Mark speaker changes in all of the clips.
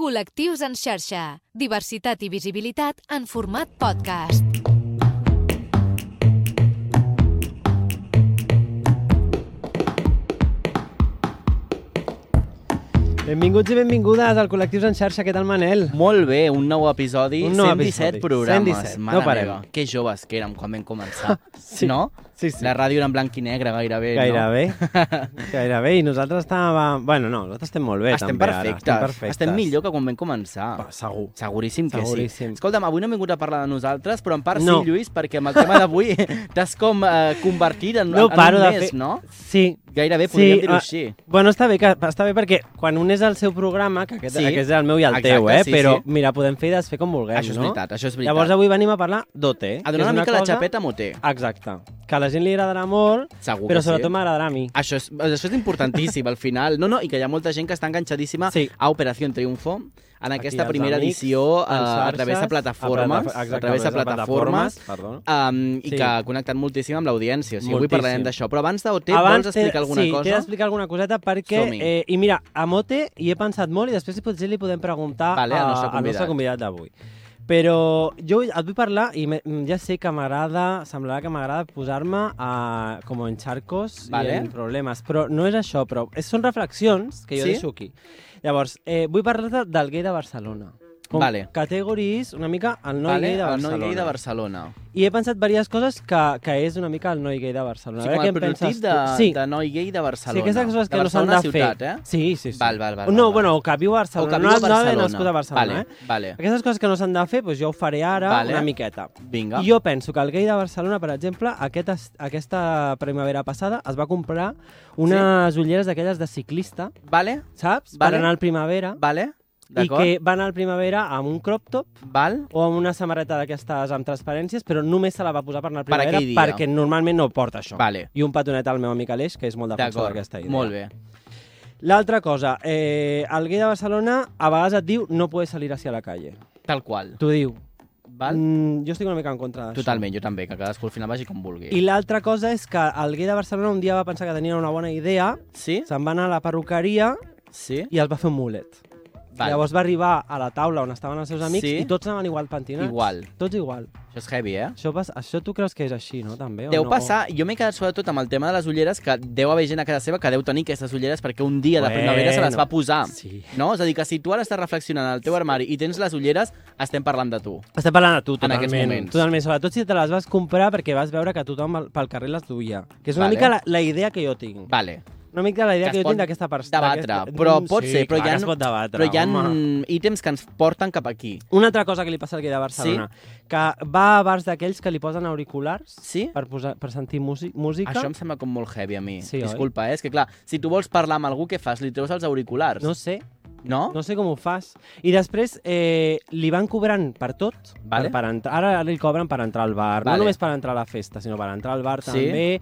Speaker 1: Col·lectius en xarxa. Diversitat i visibilitat en format podcast.
Speaker 2: Benvinguts i benvingudes al Col·lectius en xarxa. Què tal, Manel?
Speaker 3: Molt bé, un nou episodi,
Speaker 2: Un nou
Speaker 3: 117
Speaker 2: episodi,
Speaker 3: programes.
Speaker 2: 117, no
Speaker 3: Mare
Speaker 2: parem.
Speaker 3: meva, que joves que érem quan vam començar,
Speaker 2: Sí.
Speaker 3: no?
Speaker 2: Sí, sí.
Speaker 3: La ràdio era en blanc i negre gairebé,
Speaker 2: Gairebé. Gairebé. I nosaltres estàvem... Bueno, no, nosaltres estem molt bé,
Speaker 3: no? Estem
Speaker 2: també, ara.
Speaker 3: perfectes.
Speaker 2: Estem perfectes.
Speaker 3: Estem millor que quan vam començar.
Speaker 2: Va, segur.
Speaker 3: Seguríssim que
Speaker 2: Seguríssim.
Speaker 3: sí. Escolta'm, avui no hem vingut a parlar de nosaltres, però en part
Speaker 2: No.
Speaker 3: sí, Lluís, perquè amb el tema d'avui t'has com eh, convertit en,
Speaker 2: No
Speaker 3: en
Speaker 2: paro
Speaker 3: un
Speaker 2: de
Speaker 3: mes,
Speaker 2: fer-
Speaker 3: no?
Speaker 2: Sí.
Speaker 3: Gairebé podríem dir-ho
Speaker 2: ah,
Speaker 3: així.
Speaker 2: Bueno, està bé, que, està bé perquè quan un és el seu programa, que aquest,
Speaker 3: Sí.
Speaker 2: aquest és el meu i el
Speaker 3: Exacte,
Speaker 2: teu, eh?
Speaker 3: sí,
Speaker 2: però,
Speaker 3: sí.
Speaker 2: mira, podem fer i desfer com vulguem,
Speaker 3: Això és
Speaker 2: no?
Speaker 3: veritat, això és veritat.
Speaker 2: Llavors avui venim a parlar d'OT.
Speaker 3: A donar una mica la xapeta a Moté.
Speaker 2: Exacte. Que a la gent li agradarà molt,
Speaker 3: Segur
Speaker 2: però
Speaker 3: que sí.
Speaker 2: sobretot m'agradarà a mi.
Speaker 3: Això és, això és importantíssim, al final. No, no, i que hi ha molta gent que està enganxadíssima
Speaker 2: Sí.
Speaker 3: a Operació Triunfo en aquesta
Speaker 2: els
Speaker 3: primera
Speaker 2: amics,
Speaker 3: edició eh, a través de
Speaker 2: xarxes,
Speaker 3: plataformes,
Speaker 2: a, plata-
Speaker 3: a través de plataformes,
Speaker 2: Perdó.
Speaker 3: um, i
Speaker 2: Sí.
Speaker 3: que ha connectat moltíssim amb l'audiència. O sigui, avui parlarem d'això. Però abans d'OT, vols explicar alguna
Speaker 2: sí,
Speaker 3: cosa?
Speaker 2: t'he d'explicar alguna coseta perquè... Eh, I mira, a Mote hi he pensat molt i després si potser li podem preguntar
Speaker 3: Vale, al
Speaker 2: a-
Speaker 3: nostre
Speaker 2: al nostre
Speaker 3: convidat.
Speaker 2: convidat d'avui. Però jo et vull parlar i me, ja sé que m'agrada, semblarà que m'agrada posar-me a, com en xarcos
Speaker 3: Vale.
Speaker 2: i en problemes, però no és això, però són reflexions que jo
Speaker 3: Sí?
Speaker 2: deixo aquí. Llavors, eh, vull parlar del gay de Barcelona. Com
Speaker 3: Vale.
Speaker 2: categoris una mica el noi
Speaker 3: vale?
Speaker 2: gay de
Speaker 3: El
Speaker 2: Barcelona.
Speaker 3: noi gay de Barcelona.
Speaker 2: I he pensat diverses coses que, que és una mica el noi gay de Barcelona.
Speaker 3: O sigui, com el prototip de.
Speaker 2: Sí,
Speaker 3: de noi gay de Barcelona.
Speaker 2: Sí, aquestes coses que no s'han de
Speaker 3: Barcelona
Speaker 2: fer.
Speaker 3: ciutat, eh?
Speaker 2: Sí, sí, sí.
Speaker 3: Val, val, val,
Speaker 2: no,
Speaker 3: val,
Speaker 2: bueno, o que viu a
Speaker 3: O
Speaker 2: Barcelona.
Speaker 3: que viu
Speaker 2: no,
Speaker 3: a
Speaker 2: no haver
Speaker 3: Barcelona.
Speaker 2: nascut a Barcelona,
Speaker 3: vale,
Speaker 2: eh?
Speaker 3: Vale,
Speaker 2: Aquestes coses que no s'han de fer, doncs jo ho faré ara
Speaker 3: Vale.
Speaker 2: una miqueta.
Speaker 3: vinga.
Speaker 2: I jo penso que el gay de Barcelona, per exemple, aquest, es- aquesta primavera passada es va comprar unes ulleres d'aquelles de ciclista,
Speaker 3: Vale,
Speaker 2: saps?
Speaker 3: Vale.
Speaker 2: Per anar al primavera.
Speaker 3: vale,
Speaker 2: I que va anar al primavera amb un crop top
Speaker 3: Val,
Speaker 2: o amb una samarreta d'aquestes amb transparències, però només se la va posar per anar al
Speaker 3: Per
Speaker 2: primavera
Speaker 3: dia.
Speaker 2: perquè normalment no porta això.
Speaker 3: Vale.
Speaker 2: I un petonet al meu amic Aleix, que és molt defensor d'aquesta idea.
Speaker 3: Molt bé.
Speaker 2: L'altra cosa, eh, el gay de Barcelona a vegades et diu no puedes salir hacia la calle.
Speaker 3: Tal qual.
Speaker 2: T'ho diu.
Speaker 3: Val?
Speaker 2: Mm, jo estic una mica en contra d'això.
Speaker 3: Totalment, jo també, que cadascú al final vagi com vulgui.
Speaker 2: I l'altra cosa és que el gay de Barcelona un dia va pensar que tenia una bona idea,
Speaker 3: Sí?
Speaker 2: se'n va anar a la perruqueria
Speaker 3: Sí?
Speaker 2: i els va fer un mulet.
Speaker 3: Val.
Speaker 2: Llavors va arribar a la taula on estaven els seus amics
Speaker 3: Sí.
Speaker 2: i tots anaven igual pentinats.
Speaker 3: Igual.
Speaker 2: Tots igual.
Speaker 3: Això és heavy, eh?
Speaker 2: Això, pas, això tu creus que és així, no? També, o
Speaker 3: Deu
Speaker 2: no?
Speaker 3: passar, jo m'he quedat sobretot amb el tema de les ulleres, que deu haver gent a casa seva que deu tenir aquestes ulleres perquè un dia de
Speaker 2: Bueno,
Speaker 3: primavera se les va posar.
Speaker 2: sí.
Speaker 3: No? És a dir, que si tu ara estàs reflexionant al teu armari i tens les ulleres, estem parlant de tu.
Speaker 2: Estem parlant de tu,
Speaker 3: En
Speaker 2: totalment.
Speaker 3: aquests moments.
Speaker 2: Totalment, sobretot si te les vas comprar perquè vas veure que tothom pel carrer les duia. Que és una
Speaker 3: Vale.
Speaker 2: mica la, la idea que jo tinc.
Speaker 3: Vale.
Speaker 2: Una mica la idea
Speaker 3: Que
Speaker 2: que, jo tinc d'aquesta persona.
Speaker 3: Debatre, però pot
Speaker 2: sí,
Speaker 3: ser, però hi ha,
Speaker 2: pot debatre,
Speaker 3: però hi ha
Speaker 2: home.
Speaker 3: ítems que ens porten cap aquí.
Speaker 2: Una altra cosa que li passa al gay de Barcelona, que va a bars d'aquells que li posen auriculars
Speaker 3: Sí?
Speaker 2: per, posar, per sentir músic, música.
Speaker 3: Això em sembla com molt heavy a mi.
Speaker 2: Sí, oi?
Speaker 3: Disculpa, eh? és que clar, si tu vols parlar amb algú, què fas? Li treus els auriculars?
Speaker 2: No sé,
Speaker 3: No?
Speaker 2: no sé com ho fas. I després eh, li van cobrant per tot.
Speaker 3: Vale.
Speaker 2: Per, per entrar, ara li cobren per entrar al bar.
Speaker 3: Vale.
Speaker 2: No només per entrar a la festa, sinó per entrar al bar
Speaker 3: Sí.
Speaker 2: també.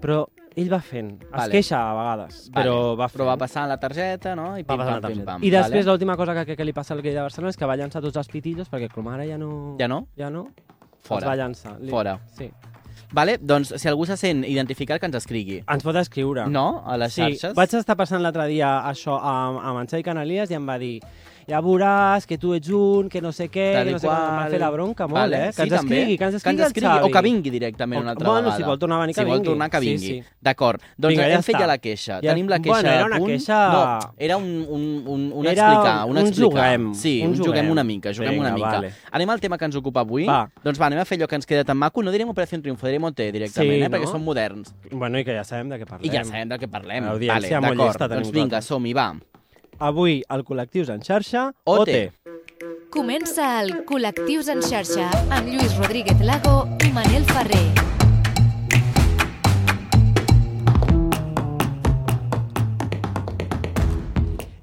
Speaker 2: Però ell va fent. Es
Speaker 3: Vale.
Speaker 2: queixa a vegades,
Speaker 3: Vale.
Speaker 2: però va fent.
Speaker 3: Però va passant la targeta, no? I pim,
Speaker 2: passar
Speaker 3: pam, pim, pam.
Speaker 2: I després
Speaker 3: vale?
Speaker 2: l'última cosa que, que li passa al gay de Barcelona és que va llançar tots els pitillos perquè com ara ja no...
Speaker 3: Ja no?
Speaker 2: Ja no?
Speaker 3: Fora.
Speaker 2: Els va llançar. Li-
Speaker 3: Fora.
Speaker 2: Sí.
Speaker 3: Vale, doncs si algú se sent identificat, que ens escrigui.
Speaker 2: Ens pot escriure.
Speaker 3: No? A les
Speaker 2: Sí,
Speaker 3: xarxes?
Speaker 2: vaig estar passant l'altre dia això amb, amb en Xavi Canalies i em va dir ja veuràs que tu ets un, que no sé què,
Speaker 3: Tal
Speaker 2: que no sé com. Em va
Speaker 3: qual.
Speaker 2: fer la bronca molt,
Speaker 3: Vale,
Speaker 2: eh? Que
Speaker 3: sí,
Speaker 2: ens
Speaker 3: també.
Speaker 2: escrigui, que ens escrigui,
Speaker 3: que ens escrigui
Speaker 2: el Xavi.
Speaker 3: o que vingui directament una
Speaker 2: O-
Speaker 3: altra
Speaker 2: bueno,
Speaker 3: vegada.
Speaker 2: si vol tornar a venir, que
Speaker 3: si vol
Speaker 2: vingui.
Speaker 3: tornar, que
Speaker 2: Sí,
Speaker 3: vingui.
Speaker 2: sí.
Speaker 3: D'acord. Doncs
Speaker 2: Vinga, ja
Speaker 3: hem fet ja la queixa.
Speaker 2: Ja-
Speaker 3: Tenim la queixa
Speaker 2: Bueno, era una
Speaker 3: punt.
Speaker 2: queixa-
Speaker 3: No, era un, un, un, un
Speaker 2: Era
Speaker 3: explicar. Un,
Speaker 2: un
Speaker 3: explicar.
Speaker 2: juguem,
Speaker 3: Sí,
Speaker 2: un
Speaker 3: juguem
Speaker 2: juguem.
Speaker 3: una mica. Juguem
Speaker 2: Vinga,
Speaker 3: una mica.
Speaker 2: vale.
Speaker 3: Anem al tema que ens ocupa avui.
Speaker 2: Va.
Speaker 3: Doncs va, anem a fer allò que ens queda tan maco. No direm Operació Triunfo, direm OT directament,
Speaker 2: Sí,
Speaker 3: eh? perquè som moderns.
Speaker 2: Bueno, i que ja sabem de què parlem.
Speaker 3: I ja sabem de què parlem.
Speaker 2: L'audiència
Speaker 3: vale,
Speaker 2: molt llesta tenim
Speaker 3: Doncs vinga, som-hi, va.
Speaker 2: Avui, el Col·lectius en xarxa,
Speaker 3: OT.
Speaker 2: OT.
Speaker 1: Comença el Col·lectius en xarxa amb Lluís Rodríguez Lago i Manel Ferrer.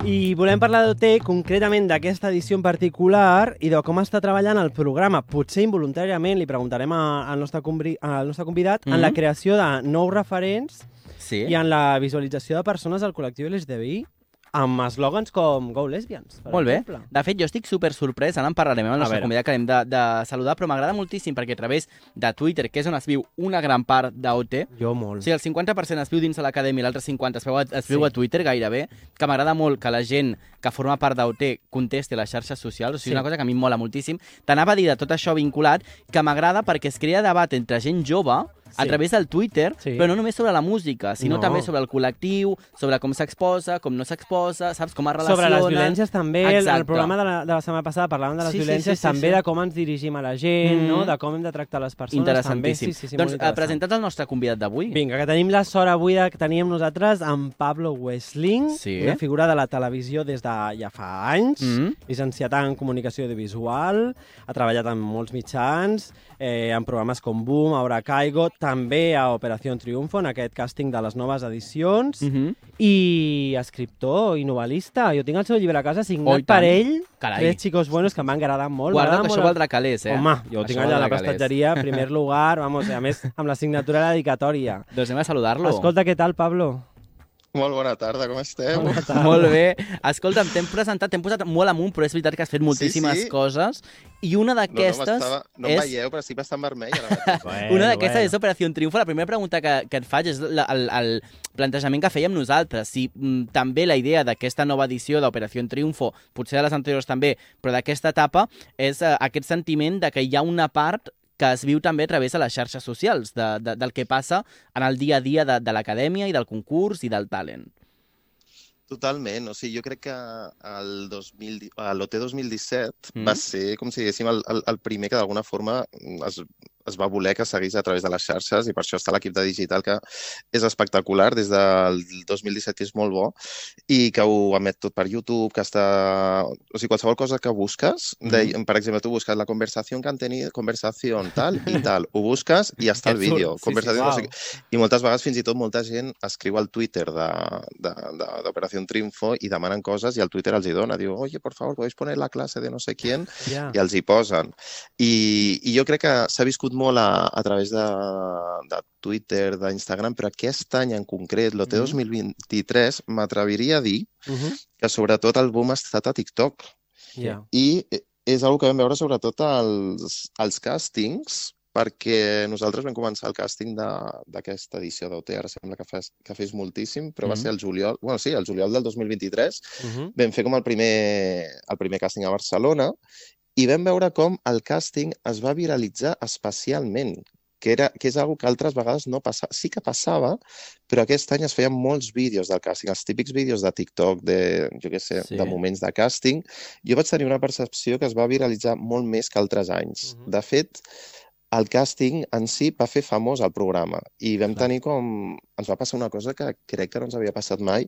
Speaker 2: I volem parlar d'OT, concretament d'aquesta edició en particular i de com està treballant el programa. Potser involuntàriament li preguntarem a- al nostre, convi- al nostre convidat en
Speaker 3: Mhm.
Speaker 2: la creació de nous referents
Speaker 3: Sí.
Speaker 2: i en la visualització de persones del col·lectiu LGTBI. Amb eslògans com Go Lesbians, per
Speaker 3: Molt bé.
Speaker 2: exemple.
Speaker 3: De fet, jo estic super sorprès, ara en parlarem amb el
Speaker 2: A
Speaker 3: nostre
Speaker 2: veure.
Speaker 3: convidat que l'hem de, de saludar, però m'agrada moltíssim perquè a través de Twitter, que és on es viu una gran part d'OT,
Speaker 2: Jo
Speaker 3: o
Speaker 2: molt.
Speaker 3: sigui, el 50% es viu dins de l'acadèmia i l'altre 50% es viu, a, es viu
Speaker 2: Sí.
Speaker 3: a Twitter gairebé, que m'agrada molt que la gent que forma part d'OT contesti a les xarxes socials, o sigui,
Speaker 2: Sí.
Speaker 3: una cosa que a mi em mola moltíssim. T'anava a dir de tot això vinculat, que m'agrada perquè es crea debat entre gent jove a
Speaker 2: Sí.
Speaker 3: través del Twitter,
Speaker 2: Sí.
Speaker 3: però no només sobre la música, sinó
Speaker 2: No.
Speaker 3: també sobre el col·lectiu, sobre com s'exposa, com no s'exposa, saps, com es relaciona...
Speaker 2: Sobre les violències també, el, el programa de la, de la setmana passada parlàvem de les
Speaker 3: Sí, sí,
Speaker 2: violències,
Speaker 3: sí, sí,
Speaker 2: també
Speaker 3: sí.
Speaker 2: de com ens dirigim a la gent,
Speaker 3: Mm.
Speaker 2: no? de com hem de tractar les persones.
Speaker 3: Interessantíssim.
Speaker 2: També. Sí, sí, sí,
Speaker 3: doncs eh, presentat el nostre convidat d'avui.
Speaker 2: Vinga, que tenim la sort avui de, que teníem nosaltres amb Pablo Westling,
Speaker 3: Sí.
Speaker 2: una figura de la televisió des de ja fa anys,
Speaker 3: Mm.
Speaker 2: llicenciat en comunicació audiovisual, ha treballat en molts mitjans, eh, en programes com Boom, Ahora Caigo, també a Operació Triunfo, en aquest càsting de les noves edicions,
Speaker 3: Mm -hmm.
Speaker 2: i escriptor i novel·lista. Jo tinc el seu llibre a casa
Speaker 3: Oh,
Speaker 2: signat
Speaker 3: tant.
Speaker 2: per ell,
Speaker 3: Carai.
Speaker 2: Tres chicos buenos, que m'han agradat molt.
Speaker 3: Guarda, que
Speaker 2: molt
Speaker 3: això valdrà calés, eh?
Speaker 2: Home, jo ho tinc allà a la prestatgeria, primer lugar, vamos, a més, amb la signatura de la dedicatòria.
Speaker 3: Doncs anem a saludar-lo.
Speaker 2: Escolta, què tal, Pablo?
Speaker 4: Molt bona tarda, com esteu?
Speaker 2: Bona tarda.
Speaker 3: Molt bé. Escolta'm, t'hem presentat, t'hem posat molt amunt, però és veritat que has fet moltíssimes
Speaker 4: sí.
Speaker 3: coses. I una
Speaker 4: No, no,
Speaker 3: d'aquestes
Speaker 4: m'estava- no em
Speaker 3: és...
Speaker 4: veieu, però estic bastant vermell ara mateix.
Speaker 2: Bueno,
Speaker 3: Una d'aquestes
Speaker 2: bueno.
Speaker 3: és Operació Triunfo. La primera pregunta que, que et faig és la, el, el plantejament que fèiem nosaltres. Si mm, també la idea d'aquesta nova edició d'Operació Triunfo, potser de les anteriors també, però d'aquesta etapa, és eh, aquest sentiment de que hi ha una part que es viu també a través de les xarxes socials, de, de, del que passa en el dia a dia de, de l'acadèmia i del concurs i del talent.
Speaker 4: Totalment, o sigui, jo crec que el 2000, a l'OT 2017
Speaker 3: Mm.
Speaker 4: va ser, com si diguéssim, el, el, el primer que d'alguna forma es, es va voler que seguís a través de les xarxes i per això està l'equip de digital que és espectacular des del 2017 que és molt bo i que ho emet tot per YouTube, que està... O sigui, qualsevol cosa que busques, de, per exemple, tu busques la conversació que han tenido, conversació tal i tal, ho busques i està el vídeo.
Speaker 3: sí, sí,
Speaker 2: uau.
Speaker 4: no sé. I moltes vegades fins i tot molta gent escriu al Twitter d'Operació Triunfo i demanen coses i el Twitter els hi dona. Diu, oye, por favor, podéis poner la clase de no sé quién?
Speaker 2: Ja.
Speaker 4: I els hi posen. I, i jo crec que s'ha viscut molt a, a través de, de Twitter, d'Instagram, però aquest any en concret, l'OT
Speaker 3: Mhm.
Speaker 4: 2023, m'atreviria a dir
Speaker 2: Uh -huh.
Speaker 4: que sobretot el boom ha estat a TikTok.
Speaker 2: ja.
Speaker 4: I és una que vam veure sobretot als, als càstings, perquè nosaltres vam començar el càsting de- d'aquesta edició d'OT, ara sembla que fes, que fes moltíssim, però va
Speaker 3: Mhm.
Speaker 4: ser el juliol, bueno, sí, el juliol del 2023,
Speaker 2: Uh -huh.
Speaker 4: vam fer com el primer, el primer càsting a Barcelona i vam veure com el càsting es va viralitzar especialment, que, era, que és una que altres vegades no passava. Sí que passava, però aquest any es feien molts vídeos del càsting, els típics vídeos de TikTok, de, jo què sé,
Speaker 3: Sí.
Speaker 4: de moments de càsting. Jo vaig tenir una percepció que es va viralitzar molt més que altres anys.
Speaker 2: Mhm.
Speaker 4: De fet, el càsting en si va fer famós el programa i vam
Speaker 2: Clar.
Speaker 4: tenir com... Ens va passar una cosa que crec que no ens havia passat mai,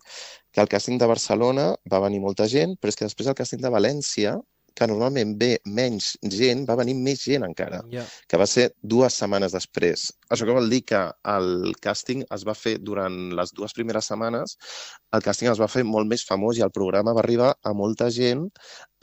Speaker 4: que al càsting de Barcelona va venir molta gent, però és que després al càsting de València, que normalment ve menys gent, va venir més gent encara,
Speaker 2: ja.
Speaker 4: que va ser dues setmanes després. Això que vol dir que el càsting es va fer durant les dues primeres setmanes, el càsting es va fer molt més famós i el programa va arribar a molta gent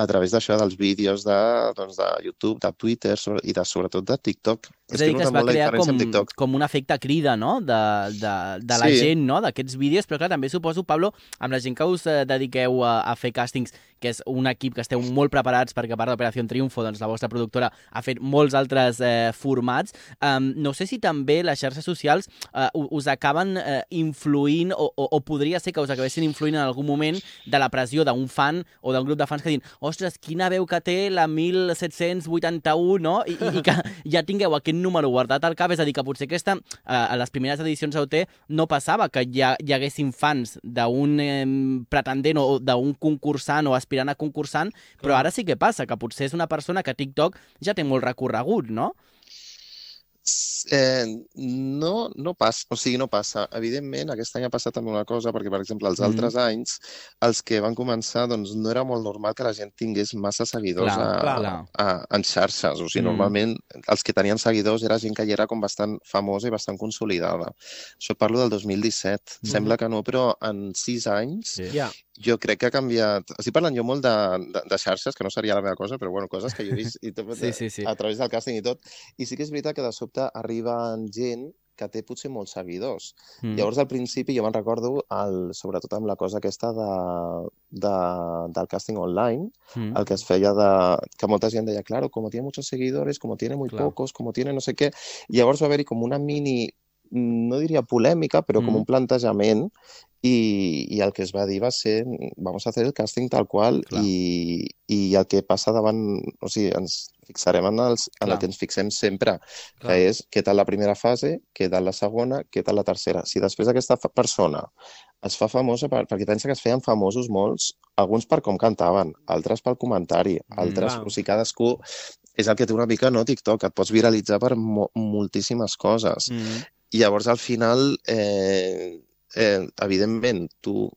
Speaker 4: a través d'això dels vídeos de, doncs, de YouTube, de Twitter sobre, i de, sobretot de TikTok.
Speaker 3: És a dir, que es va crear com, com un efecte crida, no?, de, de, de la
Speaker 4: Sí.
Speaker 3: gent, no?, d'aquests vídeos, però clar, també suposo, Pablo, amb la gent que us eh, dediqueu a, a fer càstings, que és un equip que esteu molt preparats perquè a part d'Operació Triunfo, doncs la vostra productora ha fet molts altres eh, formats. Um, no sé si també les xarxes socials eh, us acaben eh, influint o, o, o podria ser que us acabessin influint en algun moment de la pressió d'un fan o d'un grup de fans que diuen ostres, quina veu que té la 1781, no? I, i, i que ja tingueu aquest número guardat al cap, és a dir, que potser aquesta, eh, a les primeres edicions d'OT no passava que ja hi haguessin fans d'un eh, pretendent o d'un concursant o aspirant a concursant, però ara sí que passa, que potser és una persona que TikTok ja té molt recorregut, no?
Speaker 4: Eh, no, no passa, o sigui, no passa. Evidentment, aquest any ha passat també una cosa, perquè, per exemple, els
Speaker 3: Mhm.
Speaker 4: altres anys, els que van començar, doncs no era molt normal que la gent tingués massa seguidors
Speaker 3: Clar,
Speaker 4: a,
Speaker 2: clar.
Speaker 3: clar.
Speaker 4: a, en xarxes. O sigui,
Speaker 3: Mm.
Speaker 4: normalment els que tenien seguidors era gent que ja era com bastant famosa i bastant consolidada. Això parlo del 2017.
Speaker 3: Mhm.
Speaker 4: Sembla que no, però en sis anys
Speaker 2: ja.
Speaker 4: Jo crec que ha canviat... Estic parlant jo molt de, de, de xarxes, que no seria la meva cosa, però bueno, coses que jo he vist i tot,
Speaker 3: Sí, sí, sí.
Speaker 4: a través del càsting i tot. I sí que és veritat que de sobte arriben gent que té potser molts seguidors.
Speaker 3: Mm.
Speaker 4: Llavors, al principi, jo me'n recordo, el, sobretot amb la cosa aquesta de, de, del càsting online,
Speaker 3: Mm.
Speaker 4: el que es feia de... que molta gent deia, claro, como tiene muchos seguidores, como tiene muy
Speaker 3: Clar.
Speaker 4: pocos, como tiene no sé què... Llavors va haver-hi com una mini, no diria polèmica, però com
Speaker 3: Mm.
Speaker 4: un plantejament i, i el que es va dir va ser vamos a hacer el càsting tal qual
Speaker 3: Clar.
Speaker 4: i, i el que passa davant... O sigui, ens fixarem en, els, en
Speaker 3: Clar.
Speaker 4: el que ens fixem sempre,
Speaker 3: Clar.
Speaker 4: que és què tal la primera fase, què tal la segona, què tal la tercera. Si després aquesta persona es fa famosa per, perquè pensa que es feien famosos molts, alguns per com cantaven, altres pel comentari, altres...
Speaker 2: clar.
Speaker 4: o sigui, cadascú és el que té una mica, no, TikTok, et pots viralitzar per mo moltíssimes coses.
Speaker 3: Mm.
Speaker 4: I llavors, al final, eh, eh, evidentment, tu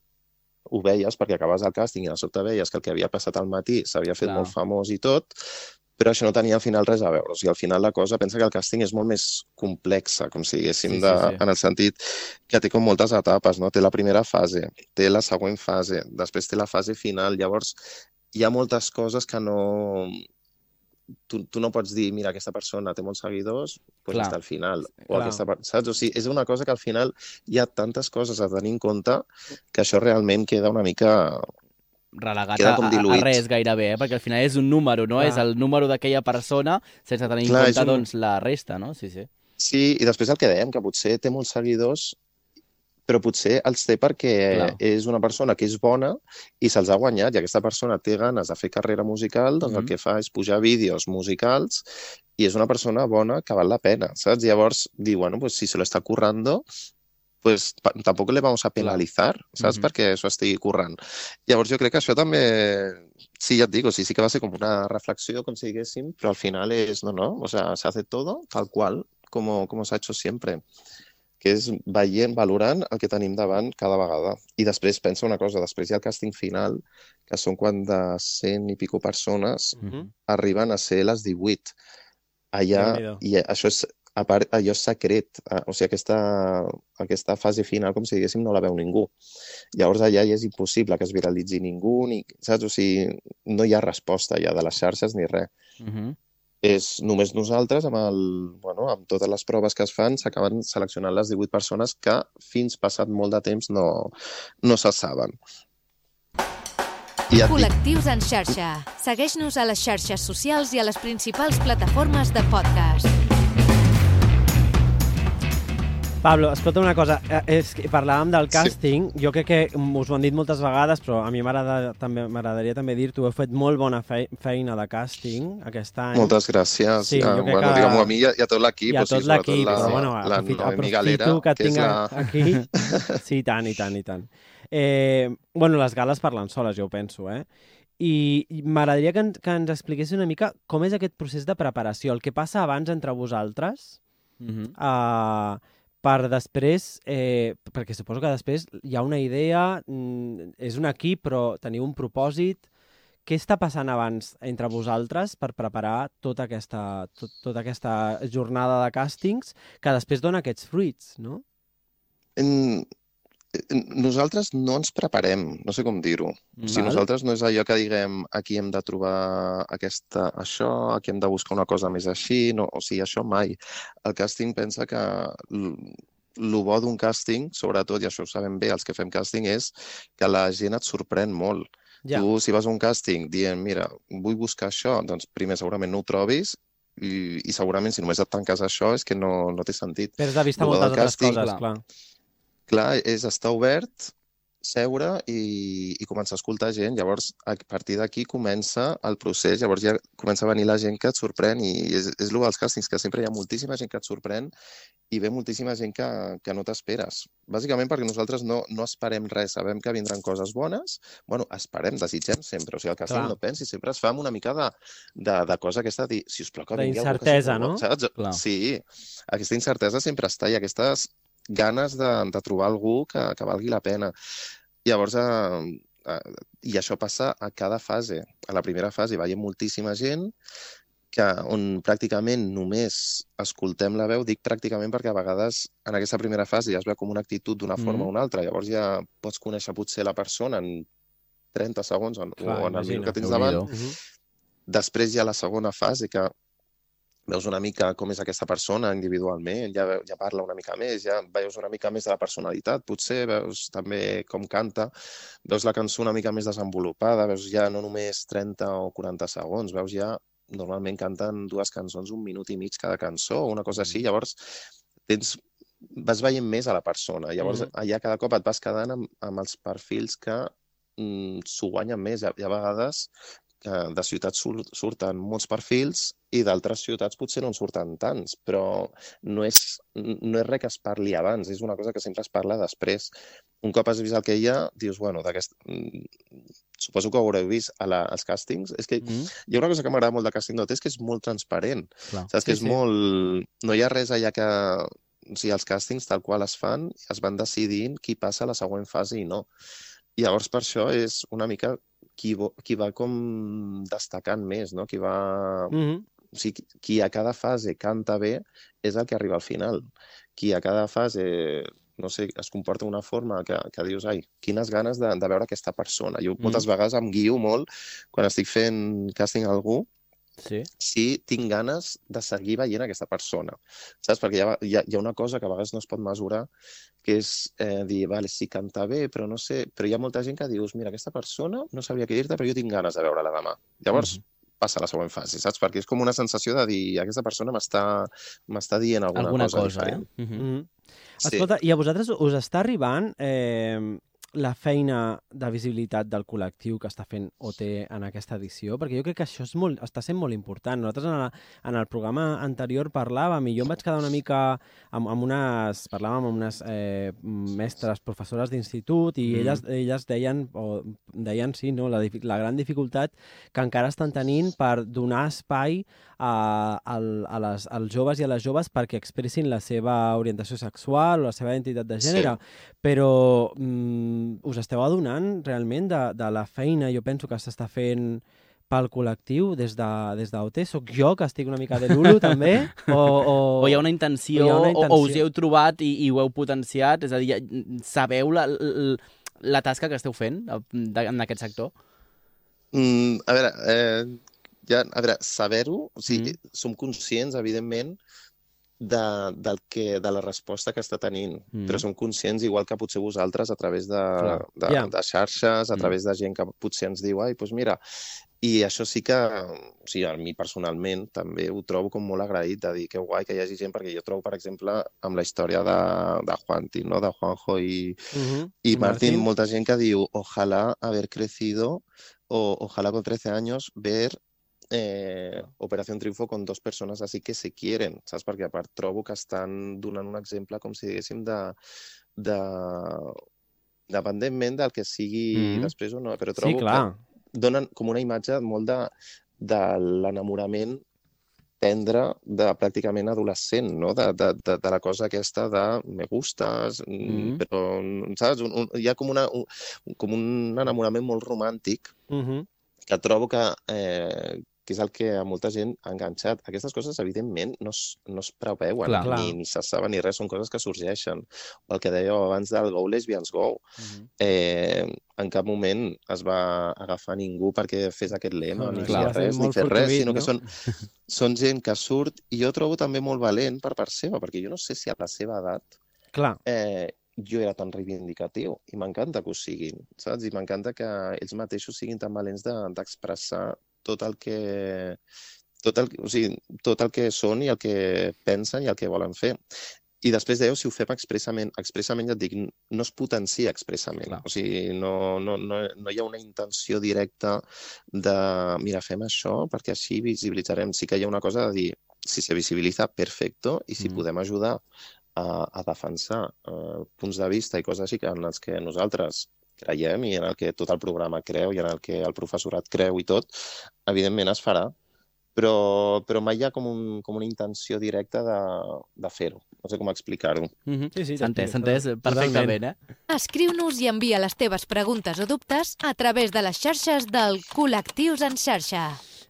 Speaker 4: ho veies perquè acabes el càsting i de sobte veies que el que havia passat al matí s'havia fet
Speaker 3: Clar.
Speaker 4: molt famós i tot, però això no tenia al final res a veure. O sigui, al final la cosa, pensa que el càsting és molt més complexa, com si diguéssim,
Speaker 3: Sí, sí,
Speaker 4: de,
Speaker 3: sí.
Speaker 4: en el sentit que té com moltes etapes, no? Té la primera fase, té la següent fase, després té la fase final. Llavors, hi ha moltes coses que no... Tu, tu no pots dir, mira, aquesta persona té molts seguidors, doncs
Speaker 3: Clar.
Speaker 4: està al final. O
Speaker 2: Clar.
Speaker 4: aquesta, saps? O sigui, és una cosa que al final hi ha tantes coses a tenir en compte que això realment queda una mica...
Speaker 3: relegat
Speaker 4: Queda
Speaker 3: a, a, res gairebé, eh? perquè al final és un número, no?
Speaker 2: Clar.
Speaker 3: És el número d'aquella persona sense tenir
Speaker 4: Clar,
Speaker 3: en compte
Speaker 4: un-
Speaker 3: doncs, la resta, no? Sí, sí.
Speaker 4: Sí, i després el que dèiem, que potser té molts seguidors, però potser els té perquè
Speaker 3: Clar.
Speaker 4: és una persona que és bona i se'ls ha guanyat, i aquesta persona té ganes de fer carrera musical, doncs
Speaker 3: Mhm.
Speaker 4: el que fa és pujar vídeos musicals i és una persona bona que val la pena, saps? Llavors, dir, bueno, pues si se lo está currando, pues tampoc le vamos a penalizar, saps?
Speaker 3: Mhm.
Speaker 4: Perquè això estigui currant. Llavors jo crec que això també, sí, ja et dic, o sigui, sí que va ser com una reflexió, com si diguéssim, però al final és, no, no, o sea, se hace todo tal qual, como, como s'ha hecho siempre que és veient, valorant el que tenim davant cada vegada. I després pensa una cosa, després hi ha el càsting final, que són quan de 100 i pico persones
Speaker 2: Mhm.
Speaker 4: arriben a ser les 18. Allà, i això és, a part, allò és secret, eh, o sigui, aquesta, aquesta fase final, com si diguéssim, no la veu ningú. Llavors allà ja és impossible que es viralitzi ningú, ni, saps? O sigui, no hi ha resposta ja de les xarxes ni res
Speaker 3: Uh -huh.
Speaker 4: És només nosaltres, amb, el, bueno, amb totes les proves que es fan, s'acaben seleccionant les 18 persones que fins passat molt de temps no, no se saben. I
Speaker 1: Col·lectius en xarxa. Segueix-nos a les xarxes socials i a les principals plataformes de podcast.
Speaker 2: Pablo, escolta una cosa, eh, és que parlàvem del càsting, sí. jo crec que us ho han dit moltes vegades, però a mi m'agradaria també dir-t'ho, heu fet molt bona fe feina de càsting aquest any.
Speaker 4: moltes gràcies.
Speaker 2: Sí,
Speaker 4: ja,
Speaker 2: jo crec
Speaker 4: bueno,
Speaker 2: que-
Speaker 4: diguem-ho a mi i a, i a tot l'equip.
Speaker 2: I a
Speaker 4: o sigui,
Speaker 2: tot l'equip, però bueno,
Speaker 4: la, la
Speaker 2: aprofito,
Speaker 4: Noemi
Speaker 2: aprofito
Speaker 4: Galera,
Speaker 2: que et
Speaker 4: que és
Speaker 2: tinc
Speaker 4: la...
Speaker 2: aquí. Sí, i tant, i tant, i tant. Eh, bueno, les gales parlen soles, jo ho penso, eh? I m'agradaria que, en- que ens expliqués una mica com és aquest procés de preparació, el que passa abans entre vosaltres,
Speaker 3: Uh -huh.
Speaker 2: uh, per després, eh, perquè suposo que després hi ha una idea, mm, és un equip, però teniu un propòsit. Què està passant abans entre vosaltres per preparar tota aquesta, tot, tota aquesta jornada de càstings que després dona aquests fruits, no?
Speaker 4: En, nosaltres no ens preparem, no sé com dir-ho.
Speaker 3: Val.
Speaker 4: nosaltres no és allò que diguem aquí hem de trobar aquesta, això, aquí hem de buscar una cosa més així, no, o sigui, això mai. El càsting pensa que el bo d'un càsting, sobretot, i això ho sabem bé els que fem càsting, és que la gent et sorprèn molt.
Speaker 2: Ja.
Speaker 4: Tu, si vas a un càsting dient, mira, vull buscar això, doncs primer segurament no ho trobis i, i segurament si només et tanques això és que no, no té sentit.
Speaker 2: Perds de vista moltes altres
Speaker 4: càsting,
Speaker 2: coses,
Speaker 3: clar.
Speaker 2: clar.
Speaker 4: Clar, és estar obert, seure i, i començar a escoltar gent. Llavors, a partir d'aquí comença el procés. Llavors ja comença a venir la gent que et sorprèn i és, és el dels càstings, que sempre hi ha moltíssima gent que et sorprèn i ve moltíssima gent que, que no t'esperes. Bàsicament perquè nosaltres no, no esperem res, sabem que vindran coses bones. bueno, esperem, desitgem sempre. O sigui, el càsting
Speaker 2: Clar.
Speaker 4: no pensi, sempre es fa amb una mica de, de, de cosa aquesta de dir, si us plau, que vingui
Speaker 2: D'incertesa, no?
Speaker 4: Saps?
Speaker 3: Clar.
Speaker 4: Sí, aquesta incertesa sempre està i aquestes ganes de, de trobar algú que, que valgui la pena. Llavors, eh, eh, i això passa a cada fase. A la primera fase veiem moltíssima gent que, on pràcticament només escoltem la veu, dic pràcticament perquè a vegades en aquesta primera fase ja es veu com una actitud d'una forma
Speaker 3: Mhm.
Speaker 4: o una altra, llavors ja pots conèixer potser la persona en 30 segons en,
Speaker 2: Clar,
Speaker 4: o en el minut que tens davant.
Speaker 2: Uh -huh.
Speaker 4: Després hi ha la segona fase, que veus una mica com és aquesta persona individualment, ja, ja parla una mica més, ja veus una mica més de la personalitat, potser veus també com canta, veus la cançó una mica més desenvolupada, veus ja no només 30 o 40 segons, veus ja, normalment canten dues cançons un minut i mig cada cançó o una cosa així, llavors tens, vas veient més a la persona, llavors
Speaker 2: Mhm.
Speaker 4: allà cada cop et vas quedant amb, amb els perfils que mm, s'ho guanyen més. Hi ha vegades que de ciutats sur surten molts perfils i d'altres ciutats potser no en surten tants, però no és, no és res que es parli abans, és una cosa que sempre es parla després. Un cop has vist el que hi ha, dius, bueno, d'aquest... mm, Suposo que ho haureu vist a la, als càstings. És que
Speaker 3: Mm,
Speaker 4: hi ha una cosa que m'agrada molt de Casting Dot, és que és molt transparent.
Speaker 3: clar.
Speaker 4: Saps que
Speaker 2: Sí,
Speaker 4: és
Speaker 2: sí.
Speaker 4: molt... No hi ha res allà que... O sigui, els càstings, tal qual es fan, es van decidint qui passa a la següent fase i no. Llavors, per això és una mica qui, qui va com destacant més, no? Qui va...
Speaker 2: Mm -hmm.
Speaker 4: O sigui, qui a cada fase canta bé és el que arriba al final. Qui a cada fase, no sé, es comporta d'una forma que, que dius, ai, quines ganes de, de veure aquesta persona. Jo moltes vegades em guio molt quan estic fent càsting a algú
Speaker 3: Sí.
Speaker 4: si tinc ganes de seguir veient aquesta persona, saps? Perquè hi ha, hi ha, hi ha una cosa que a vegades no es pot mesurar, que és eh, dir, vale, sí, canta bé, però no sé... Però hi ha molta gent que dius, mira, aquesta persona no sabria què dir-te, però jo tinc ganes de veure-la demà. Llavors, passa a la següent fase, saps? Perquè és com una sensació de dir, aquesta persona m'està m'està dient alguna,
Speaker 3: Alguna
Speaker 4: cosa,
Speaker 3: cosa, eh?
Speaker 4: diferent.
Speaker 3: Mhm.
Speaker 2: Mm -hmm.
Speaker 4: Sí.
Speaker 2: Escolta, i a vosaltres us està arribant eh, la feina de visibilitat del col·lectiu que està fent OT en aquesta edició? Perquè jo crec que això és molt, està sent molt important. Nosaltres en, la, en el programa anterior parlàvem i jo em vaig quedar una mica amb, amb unes... Parlàvem amb unes eh, mestres, professores d'institut i
Speaker 3: Mm.
Speaker 2: elles, elles deien, o deien sí, no, la, la gran dificultat que encara estan tenint per donar espai a, a, a les, als joves i a les joves perquè expressin la seva orientació sexual o la seva identitat de gènere. Sí. Però mm, us esteu adonant realment de, de la feina, jo penso que s'està fent pel col·lectiu des de, des d'OT? Soc jo que estic una mica de lulo, també? O, o...
Speaker 3: O hi ha una intenció,
Speaker 2: o ha una
Speaker 3: o, o us
Speaker 2: intenció.
Speaker 3: hi heu trobat i, i ho heu potenciat? És a dir, sabeu la, la, la tasca que esteu fent eh, en aquest sector?
Speaker 4: Mm, a veure, eh, ja, a veure, saber-ho, o sigui,
Speaker 3: Mm.
Speaker 4: som conscients, evidentment, de, del que, de la resposta que està tenint,
Speaker 3: Mm.
Speaker 4: però som conscients, igual que potser vosaltres, a través de,
Speaker 2: Clar.
Speaker 4: de,
Speaker 2: Ja.
Speaker 4: de xarxes, a
Speaker 3: Mm.
Speaker 4: través de gent que potser ens diu, ai, doncs mira, i això sí que, o sigui, a mi personalment també ho trobo com molt agraït de dir que guai que hi hagi gent, perquè jo trobo, per exemple, amb la història de, de Juanti, no? de Juanjo i,
Speaker 2: Uh -huh.
Speaker 4: y Martín, molta gent que diu, ojalá haber crecido o ojalá con 13 años ver eh, Operación Triunfo con dos persones así que se quieren, saps? Perquè a part trobo que estan donant un exemple, com si diguéssim, de, de dependentment del que sigui
Speaker 3: Mhm.
Speaker 4: després o no, però
Speaker 2: Sí,
Speaker 4: trobo
Speaker 2: clar.
Speaker 4: que donen com una imatge molt de, de l'enamorament tendre de pràcticament adolescent, no? De, de, de, de la cosa aquesta de me gustes, mm
Speaker 3: Mhm.
Speaker 4: però, saps? Un, un, hi ha com, una, un, com un enamorament molt romàntic
Speaker 2: Uh -huh.
Speaker 4: que trobo que, eh, que és el que a molta gent ha enganxat. Aquestes coses, evidentment, no es, no es preveuen,
Speaker 3: Clar.
Speaker 2: Clar.
Speaker 4: ni, ni se saben ni res, són coses que sorgeixen. O el que dèieu abans del Go Lesbians Go,
Speaker 3: Mhm.
Speaker 4: eh, en cap moment es va agafar ningú perquè fes aquest lema,
Speaker 2: No,
Speaker 4: ni
Speaker 3: clar.
Speaker 4: fer res, ni
Speaker 2: molt
Speaker 4: fer res, sinó que
Speaker 2: no?
Speaker 4: són, són gent que surt, i jo trobo també molt valent per part seva, perquè jo no sé si a la seva edat
Speaker 2: Clar.
Speaker 4: eh, jo era tan reivindicatiu i m'encanta que ho siguin, saps? I m'encanta que ells mateixos siguin tan valents de- d'expressar de, tot el que tot el, o sigui, tot el que són i el que pensen i el que volen fer. I després dèieu si ho fem expressament. Expressament, ja et dic, no es potencia expressament.
Speaker 3: Clar.
Speaker 4: O sigui, no, no, no, no hi ha una intenció directa de, mira, fem això perquè així visibilitzarem. Sí que hi ha una cosa de dir, si se visibilitza, perfecto, i si
Speaker 3: Mm.
Speaker 4: podem ajudar a, a defensar uh, punts de vista i coses així que en els que nosaltres creiem i en el que tot el programa creu i en el que el professorat creu i tot, evidentment es farà, però, però mai hi ha com, un, com una intenció directa de, de fer-ho. No sé com explicar-ho.
Speaker 3: Mhm.
Speaker 2: Sí, sí,
Speaker 3: S'ha entès, s'ha entès perfectament, eh?
Speaker 1: Escriu-nos i envia les teves preguntes o dubtes a través de les xarxes del Col·lectius en xarxa.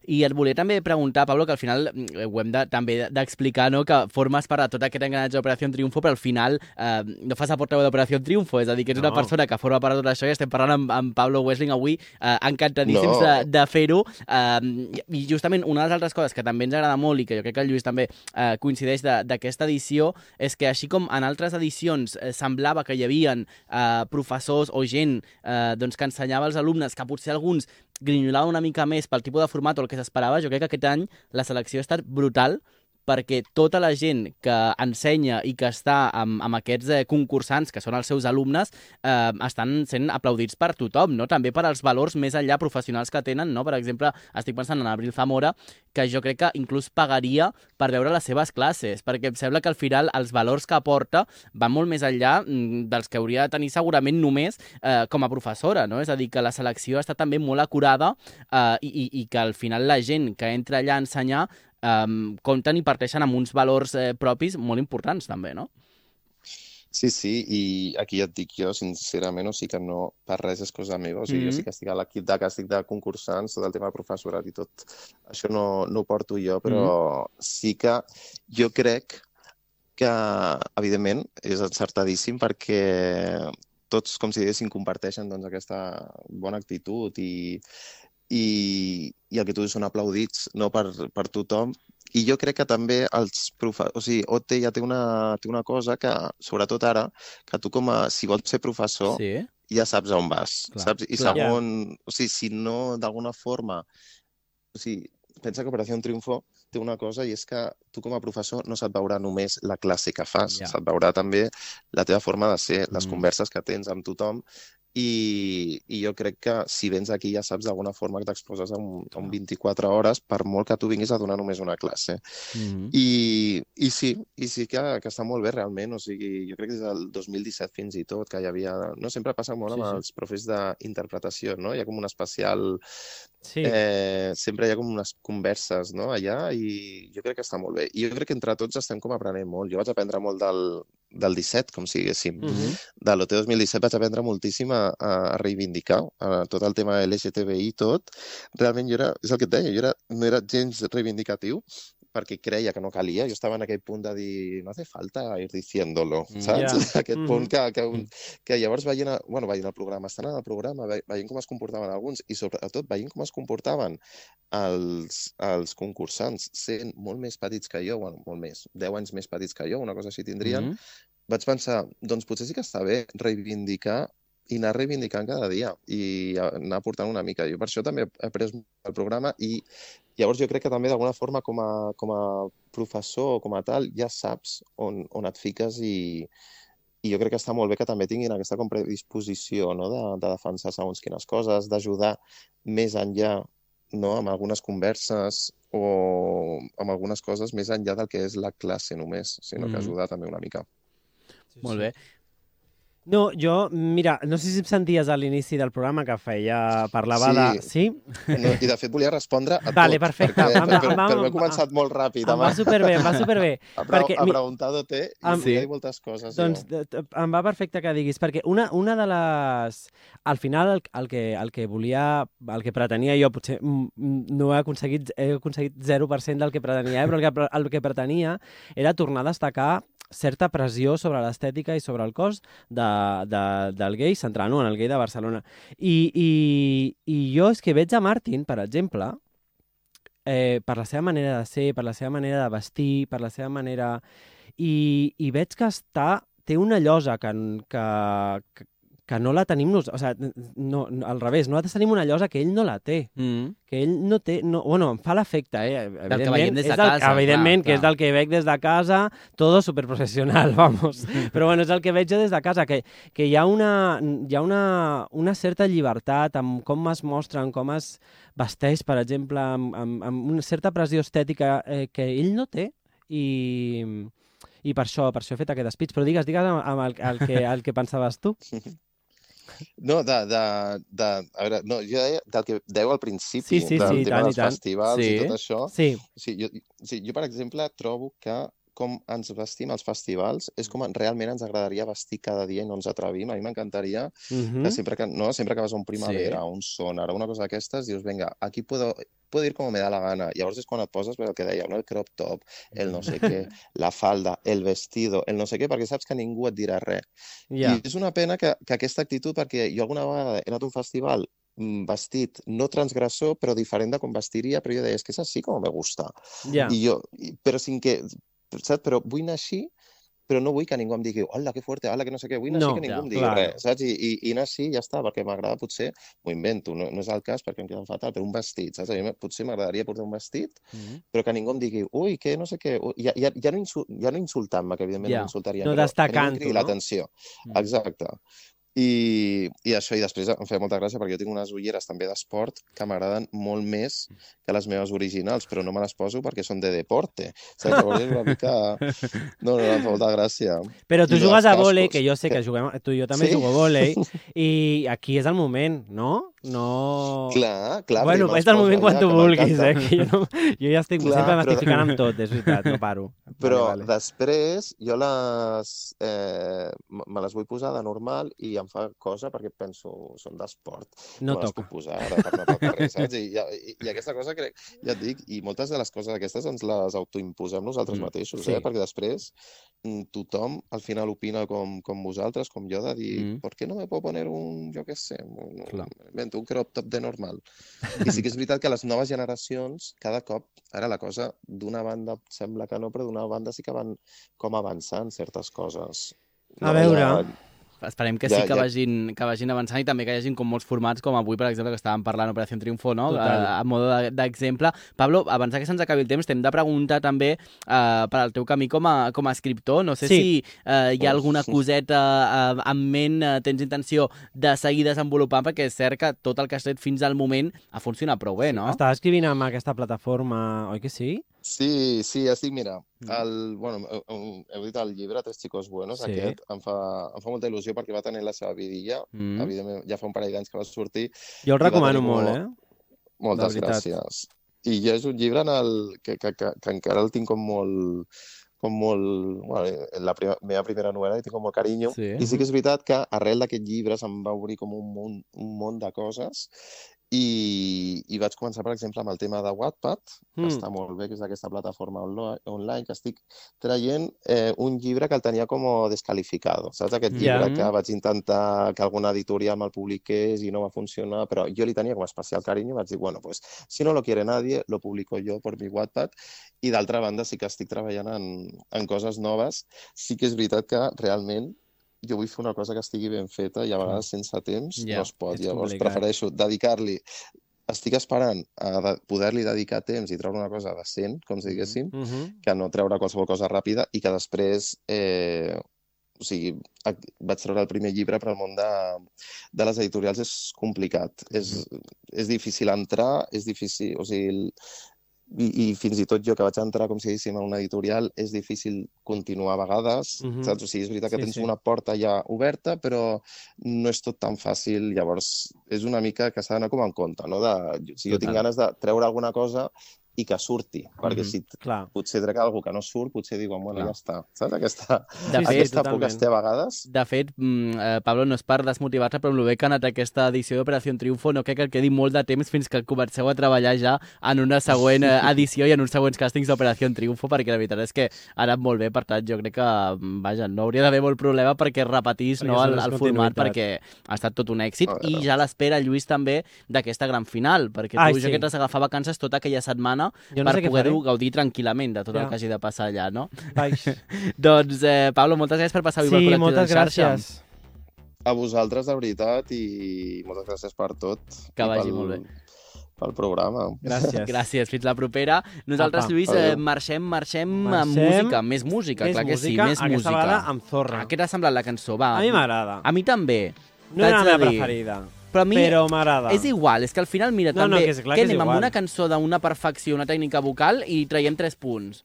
Speaker 3: I et volia també preguntar, Pablo, que al final mm, ho hem de, també d'explicar, no?, que formes part de tot aquest engranatge d'Operació Triunfo, però al final eh, no fas a portaveu d'Operació Triunfo, és a dir, que ets una
Speaker 2: No.
Speaker 3: persona que forma part de tot això i estem parlant amb, amb Pablo Wessling avui, eh, encantadíssims
Speaker 4: No.
Speaker 3: de, de fer-ho. Eh, I justament una de les altres coses que també ens agrada molt i que jo crec que el Lluís també eh, coincideix de- d'aquesta edició és que així com en altres edicions eh, semblava que hi havia eh, professors o gent eh, doncs, que ensenyava als alumnes que potser alguns grinyolava una mica més pel tipus de format o el que s'esperava, jo crec que aquest any la selecció ha estat brutal perquè tota la gent que ensenya i que està amb, amb aquests eh, concursants, que són els seus alumnes, eh, estan sent aplaudits per tothom, no? també per als valors més enllà professionals que tenen. No? Per exemple, estic pensant en Abril Zamora, que jo crec que inclús pagaria per veure les seves classes, perquè em sembla que al final els valors que aporta van molt més enllà mm, dels que hauria de tenir segurament només eh, com a professora, no? És a dir, que la selecció està també molt acurada eh, i, i, i que al final la gent que entra allà a ensenyar um, compten i parteixen amb uns valors eh, propis molt importants també, no?
Speaker 4: Sí, sí, i aquí ja et dic jo, sincerament, o sigui que no per res és cosa meva, o sigui,
Speaker 3: Mhm.
Speaker 4: jo sí que estic a l'equip de càstig de concursants, tot el tema professorat i tot, això no, no ho porto jo, però sí que jo crec que, evidentment, és encertadíssim perquè tots, com si diguéssim, comparteixen doncs, aquesta bona actitud i, i, i el que tu dius són aplaudits no per, per tothom. I jo crec que també els profe... O sigui, OT ja té una, té una cosa que, sobretot ara, que tu com a... Si vols ser professor,
Speaker 3: Sí.
Speaker 4: ja saps on vas,
Speaker 3: Clar,
Speaker 4: saps? I
Speaker 3: clar.
Speaker 4: segon, o sigui, si no, d'alguna forma... O sigui, pensa que Operació Triunfo té una cosa i és que tu com a professor no se't veurà només la classe que fas,
Speaker 3: Ja.
Speaker 4: se't veurà també la teva forma de ser, les
Speaker 3: Mm.
Speaker 4: converses que tens amb tothom i, i jo crec que si vens aquí ja saps d'alguna forma que t'exposes a, un, a un 24 hores per molt que tu vinguis a donar només una classe.
Speaker 3: Mm -hmm.
Speaker 4: I, i sí, i sí que, que està molt bé realment, o sigui, jo crec que des del 2017 fins i tot, que hi havia... No, sempre passa molt amb
Speaker 3: Sí, sí.
Speaker 4: els profes d'interpretació, no? Hi ha com un especial...
Speaker 2: Sí.
Speaker 4: Eh, sempre hi ha com unes converses, no?, allà, i jo crec que està molt bé. I jo crec que entre tots estem com aprenent molt. Jo vaig aprendre molt del, del 17, com si diguéssim.
Speaker 2: Mm -hmm.
Speaker 4: De l'OT 2017 vaig aprendre moltíssim a, a reivindicar a tot el tema LGTBI i tot. Realment jo era, és el que et deia, jo era, no era gens reivindicatiu, perquè creia que no calia. Jo estava en aquell punt de dir, no hace falta ir diciéndolo,
Speaker 3: Mm.
Speaker 4: saps?
Speaker 2: Ja.
Speaker 4: Aquest
Speaker 2: Mhm.
Speaker 4: punt que, que, un, que llavors veient, a- bueno, veient el programa, estan en el programa, ve- veient com es comportaven alguns i sobretot veient com es comportaven els, els concursants sent molt més petits que jo, bueno, molt més, 10 anys més petits que jo, una cosa així tindrien,
Speaker 3: Mm -hmm.
Speaker 4: vaig pensar, doncs potser sí que està bé reivindicar i anar reivindicant cada dia i anar portant una mica. Jo per això també he pres el programa i llavors jo crec que també d'alguna forma com a, com a professor o com a tal ja saps on, on et fiques i, i jo crec que està molt bé que també tinguin aquesta com predisposició no? de, de defensar segons quines coses, d'ajudar més enllà no? amb algunes converses o amb algunes coses més enllà del que és la classe només, sinó que
Speaker 3: Mhm.
Speaker 4: ajudar també una mica.
Speaker 3: Molt bé.
Speaker 2: No, jo, mira, no sé si em senties a l'inici del programa que feia, parlava
Speaker 4: Sí.
Speaker 2: de... Sí?
Speaker 4: No, I de fet volia respondre a
Speaker 2: Vale,
Speaker 4: tot,
Speaker 2: perfecte.
Speaker 4: perquè,
Speaker 2: Vam-
Speaker 4: però,
Speaker 2: vam-
Speaker 4: però he començat molt ràpid
Speaker 2: Em va superbé, em va superbé.
Speaker 4: a,
Speaker 2: perquè
Speaker 4: a i
Speaker 2: Em-
Speaker 4: volia
Speaker 3: Sí.
Speaker 4: moltes coses.
Speaker 2: Doncs
Speaker 4: jo.
Speaker 2: em va perfecte que diguis, perquè una, una de les... Al final, el, el, que, el que volia, el que pretenia jo, potser mm, mm, no he aconseguit, he aconseguit 0% del que pretenia, eh? però el que, el que pretenia era tornar a destacar certa pressió sobre l'estètica i sobre el cos de, de, del gay, centrant-ho en el gay de Barcelona. I, i, I jo és que veig a Martin, per exemple, eh, per la seva manera de ser, per la seva manera de vestir, per la seva manera... I, i veig que està, té una llosa que, que, que, no la tenim nos... O sigui, no, no, al revés, nosaltres tenim una llosa que ell no la té.
Speaker 3: Mm.
Speaker 2: Que ell no té... No, bueno, em fa l'efecte, eh?
Speaker 3: que veiem des de
Speaker 2: és del,
Speaker 3: casa,
Speaker 2: Evidentment,
Speaker 3: clar,
Speaker 2: que és
Speaker 3: clar.
Speaker 2: del que veig des de casa, todo superprofessional, vamos. Però bueno, és el que veig jo des de casa, que, que hi ha, una, hi ha una, una certa llibertat amb com es mostren, com es vesteix, per exemple, amb, amb, amb una certa pressió estètica eh, que ell no té i, i per això, per això he fet aquest speech. Però digues, digues amb, amb el, el, que, el que pensaves tu.
Speaker 4: No, de, de, de, a veure, no, jo deia del que deu al principi,
Speaker 2: Sí, sí,
Speaker 4: del
Speaker 2: sí,
Speaker 4: tema
Speaker 2: tant,
Speaker 4: dels
Speaker 2: tant.
Speaker 4: festivals
Speaker 3: Sí.
Speaker 4: i tot això.
Speaker 2: Sí,
Speaker 4: Sí, jo, sí, jo, per exemple, trobo que com ens vestim als festivals és com realment ens agradaria vestir cada dia i no ens atrevim. A mi m'encantaria
Speaker 2: mm
Speaker 4: que sempre que, no, sempre que vas a un primavera,
Speaker 3: Sí.
Speaker 4: un sonar, a una cosa d'aquestes, dius, vinga, aquí puedo, puedo ir como me da la gana. Llavors és quan et poses el que deia, no? el crop top, el no sé què, la falda, el vestido, el no sé què, perquè saps que ningú et dirà res.
Speaker 2: Ja.
Speaker 4: I és una pena que, que aquesta actitud, perquè jo alguna vegada he anat a un festival mm, vestit no transgressor, però diferent de com vestiria, però jo deia, és que és així com me gusta.
Speaker 2: Ja.
Speaker 4: I jo, però sin que, saps? Però vull anar així, però no vull que ningú em digui, hola, que fuerte, hola, que no sé què, vull anar
Speaker 2: No,
Speaker 4: així que ningú
Speaker 3: ja,
Speaker 4: em digui
Speaker 2: clar.
Speaker 4: res, saps? I, i, i anar així ja està, perquè m'agrada potser, m'ho invento, no, no és el cas perquè em queda fatal, però un vestit, saps? A mi potser m'agradaria portar un vestit,
Speaker 3: Mhm.
Speaker 4: però que ningú em digui, ui, que no sé què, ui, ja, ja, ja, no, insul ja no insultant-me, que evidentment
Speaker 3: Ja.
Speaker 4: no insultaria,
Speaker 2: No
Speaker 4: però que ningú em cridi
Speaker 2: no?
Speaker 4: l'atenció.
Speaker 3: Mm.
Speaker 4: Exacte. I, I això, i després em feia molta gràcia perquè jo tinc unes ulleres també d'esport que m'agraden molt més que les meves originals, però no me les poso perquè són de deporte. Saps? Llavors és una mica... No, no, em fa molta gràcia.
Speaker 2: Però tu
Speaker 4: I
Speaker 2: jugues a vòlei, que jo sé que juguem, tu i jo també
Speaker 4: Sí?
Speaker 2: jugo a vòlei, i aquí és el moment, no? No...
Speaker 4: Clar, clar.
Speaker 2: bueno, és el moment quan tu vulguis, eh? Que jo, no, jo ja estic
Speaker 4: Clar,
Speaker 2: sempre
Speaker 4: però-
Speaker 2: m'estificant amb tot, és veritat, no paro.
Speaker 4: Però
Speaker 2: vale, vale.
Speaker 4: després jo les, eh, me les vull posar de normal i em fa cosa perquè penso, són d'esport.
Speaker 2: No
Speaker 4: me les
Speaker 2: toca.
Speaker 4: puc posar ara per anar pel carrer, saps? I, i, I aquesta cosa crec, ja et dic, i moltes de les coses aquestes ens les autoimposem nosaltres
Speaker 3: Mm,
Speaker 4: mateixos,
Speaker 2: sí.
Speaker 4: eh? Perquè després mm, tothom al final opina com, com vosaltres, com jo, de dir,
Speaker 3: Mm.
Speaker 4: ¿por qué no me puedo poner un, jo què sé, un,
Speaker 3: Clar.
Speaker 4: invento, un crop top de normal? I sí que és veritat que les noves generacions, cada cop, ara la cosa d'una banda sembla que no, però d'una banda sí que van com avançant certes coses.
Speaker 2: A veure.
Speaker 4: Ja,
Speaker 3: Esperem que
Speaker 4: Ja,
Speaker 3: sí que,
Speaker 4: ja.
Speaker 3: vagin, que vagin avançant i també que hi hagin com molts formats, com avui, per exemple, que estàvem parlant Operació Triunfo, no?
Speaker 2: Total.
Speaker 3: A, a modo de- d'exemple. Pablo, abans que se'ns acabi el temps, t'hem de preguntar també uh, per al teu camí com a, com a escriptor. No sé
Speaker 2: Sí.
Speaker 3: si uh, hi ha alguna coseta uh, en ment, uh, tens intenció de seguir desenvolupant, perquè és cert que tot el que has fet fins al moment ha funcionat prou bé, no?
Speaker 2: Estava escrivint amb aquesta plataforma, oi que sí?
Speaker 4: Sí, sí, estic, mira,
Speaker 3: Mm.
Speaker 4: el, bueno, heu, dit el llibre Tres xicos buenos,
Speaker 2: Sí.
Speaker 4: aquest, em fa, em fa molta il·lusió perquè va tenir la seva vidilla,
Speaker 3: Mm.
Speaker 4: evidentment ja fa un parell d'anys que va sortir,
Speaker 2: Jo el recomano molt,
Speaker 4: molt-
Speaker 2: eh?
Speaker 4: moltes gràcies. I jo és un llibre en el que, que, que, que encara el tinc com molt, com molt... Bueno, la prima, meva primera novel·la hi tinc com molt carinyo.
Speaker 3: Sí.
Speaker 4: I sí que és veritat que arrel d'aquest llibre se'm va obrir com un món, un món de coses i, i vaig començar, per exemple, amb el tema de Wattpad, que
Speaker 2: Mm.
Speaker 4: està molt bé, que és aquesta plataforma online, que estic traient eh, un llibre que el tenia com descalificado, saps? Aquest
Speaker 2: Ja.
Speaker 4: llibre que vaig intentar que alguna editorial me'l publiqués i no va funcionar, però jo li tenia com a especial carinyo i vaig dir, bueno, pues, si no lo quiere nadie, lo publico yo por mi Wattpad. I d'altra banda sí que estic treballant en, en coses noves. Sí que és veritat que realment jo vull fer una cosa que estigui ben feta i a vegades sense temps
Speaker 3: Ja,
Speaker 4: no es pot. Llavors
Speaker 2: complicat.
Speaker 4: prefereixo dedicar-li estic esperant a de- poder-li dedicar temps i treure una cosa decent, com si diguéssim,
Speaker 2: Uh -huh.
Speaker 4: que no treure qualsevol cosa ràpida i que després eh, o sigui, vaig treure el primer llibre, però el món de, de les editorials és complicat. És, és difícil entrar, és difícil... O sigui, i, i fins i tot jo que vaig entrar, com si diguéssim, a una editorial, és difícil continuar a vegades,
Speaker 2: Mhm.
Speaker 4: saps? O sigui, és veritat que
Speaker 2: Sí,
Speaker 4: tens
Speaker 2: sí.
Speaker 4: una porta ja oberta, però no és tot tan fàcil. Llavors, és una mica que s'ha d'anar com en compte, no? De, sigui, jo tinc
Speaker 3: Total.
Speaker 4: ganes de treure alguna cosa i que surti, perquè
Speaker 3: Mhm.
Speaker 4: si
Speaker 2: Clar.
Speaker 4: potser trec alguna que no surt, potser diuen, bueno,
Speaker 3: Clar.
Speaker 4: ja està. Saps? Aquesta,
Speaker 3: De fet,
Speaker 4: aquesta por que
Speaker 2: totalment.
Speaker 4: es té a vegades.
Speaker 3: De fet, mm, eh, Pablo, no és per desmotivar-te, però amb el bé que ha anat aquesta edició d'Operació Triunfo, no crec que quedi molt de temps fins que comenceu a treballar ja en una següent eh, edició i en uns següents càstings d'Operació Triunfo, perquè la veritat és que ha anat molt bé, per tant, jo crec que, mm, vaja, no hauria d'haver molt problema perquè repetís
Speaker 2: Perquè
Speaker 3: no, el, el format, perquè ha estat tot un èxit, i ja l'espera, Lluís, també, d'aquesta gran final, perquè tu
Speaker 2: Ai,
Speaker 3: jo
Speaker 2: sí.
Speaker 3: crec que t'has agafat vacances tota aquella setmana
Speaker 2: Jo no sé
Speaker 3: per poder-ho gaudir tranquil·lament de tot
Speaker 2: Ja.
Speaker 3: el que hagi de passar allà, no?
Speaker 2: Baix.
Speaker 3: doncs, eh, Pablo, moltes gràcies per passar avui pel
Speaker 2: Sí,
Speaker 3: col·lectiu
Speaker 2: moltes
Speaker 3: de xarxa.
Speaker 2: gràcies.
Speaker 4: A vosaltres, de veritat, i moltes gràcies per tot.
Speaker 3: Que
Speaker 4: i
Speaker 3: vagi
Speaker 4: pel,
Speaker 3: molt bé.
Speaker 4: Pel programa.
Speaker 2: Gràcies.
Speaker 3: Gràcies, fins la propera. Nosaltres,
Speaker 2: Apa,
Speaker 3: Lluís, eh,
Speaker 4: adéu.
Speaker 3: marxem, marxem, amb
Speaker 2: Marxem.
Speaker 3: música, més música,
Speaker 2: Més
Speaker 3: clar que sí,
Speaker 2: música,
Speaker 3: més
Speaker 2: aquesta
Speaker 3: música.
Speaker 2: vegada amb zorra.
Speaker 3: Ah, què t'ha semblat la cançó? Va.
Speaker 2: A mi m'agrada.
Speaker 3: A mi també.
Speaker 2: No era la meva
Speaker 3: dir.
Speaker 2: preferida,
Speaker 3: Però a mi
Speaker 2: però m'agrada.
Speaker 3: és igual, és que al final, mira,
Speaker 2: No, no,
Speaker 3: també,
Speaker 2: que és clar
Speaker 3: què
Speaker 2: que és
Speaker 3: anem amb
Speaker 2: igual.
Speaker 3: una cançó d'una perfecció, una tècnica vocal i traiem tres punts.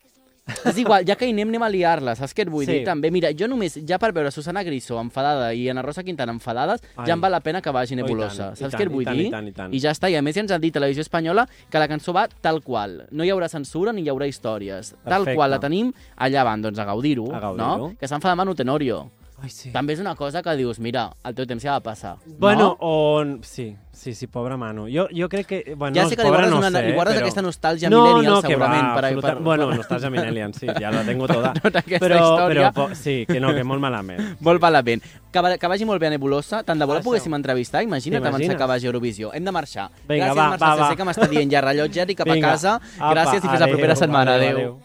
Speaker 3: és igual, ja que hi anem, anem a liar-la, saps què et vull
Speaker 2: Sí.
Speaker 3: dir? També, mira, jo només, ja per veure Susana Griso enfadada i Ana Rosa Quintana enfadades,
Speaker 2: Ai.
Speaker 3: ja em val la pena que vagi
Speaker 2: Oh, i
Speaker 3: nebulosa.
Speaker 2: tant, i
Speaker 3: saps
Speaker 2: tant,
Speaker 3: què et
Speaker 2: i
Speaker 3: vull
Speaker 2: tant,
Speaker 3: dir?
Speaker 2: i tant, i tant.
Speaker 3: I ja està, i a més ja ens han dit a Televisió Espanyola que la cançó va tal qual. No hi haurà censura ni hi haurà històries. Tal
Speaker 2: Perfecte.
Speaker 3: qual la tenim, allà van, doncs a gaudir-ho,
Speaker 2: A gaudir-ho.
Speaker 3: no? Que s'enfada Manu Tenorio.
Speaker 2: Ai, sí.
Speaker 3: també és una cosa que dius, mira, el teu temps ja va passar.
Speaker 2: Bueno,
Speaker 3: no?
Speaker 2: o... Sí, sí, sí, pobra Manu. Jo, jo crec que... Bueno,
Speaker 3: ja sé que li
Speaker 2: pobra
Speaker 3: guardes,
Speaker 2: no
Speaker 3: una,
Speaker 2: sé,
Speaker 3: li guardes
Speaker 2: però...
Speaker 3: aquesta nostàlgia
Speaker 2: no,
Speaker 3: millennial,
Speaker 2: no,
Speaker 3: segurament.
Speaker 2: va,
Speaker 3: per,
Speaker 2: absoluta...
Speaker 3: per,
Speaker 2: Bueno, nostàlgia millennial, sí, ja la tengo toda.
Speaker 3: Tota aquesta
Speaker 2: però,
Speaker 3: història.
Speaker 2: però, po- sí, que no, que molt malament.
Speaker 3: Molt malament. Que, va- que vagi molt bé a Nebulosa. Tant de bo la poguéssim entrevistar. Imagina't abans que vagi a Eurovisió. Hem de marxar.
Speaker 2: Vinga,
Speaker 3: Gràcies,
Speaker 2: va,
Speaker 3: Marçal
Speaker 2: va, va.
Speaker 3: CC, que m'està dient ja rellotge i cap
Speaker 2: Vinga.
Speaker 3: a casa.
Speaker 2: Apa,
Speaker 3: Gràcies i fins la
Speaker 2: adéu,
Speaker 3: propera setmana.
Speaker 2: adéu,
Speaker 3: Adéu.
Speaker 2: adéu.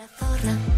Speaker 5: La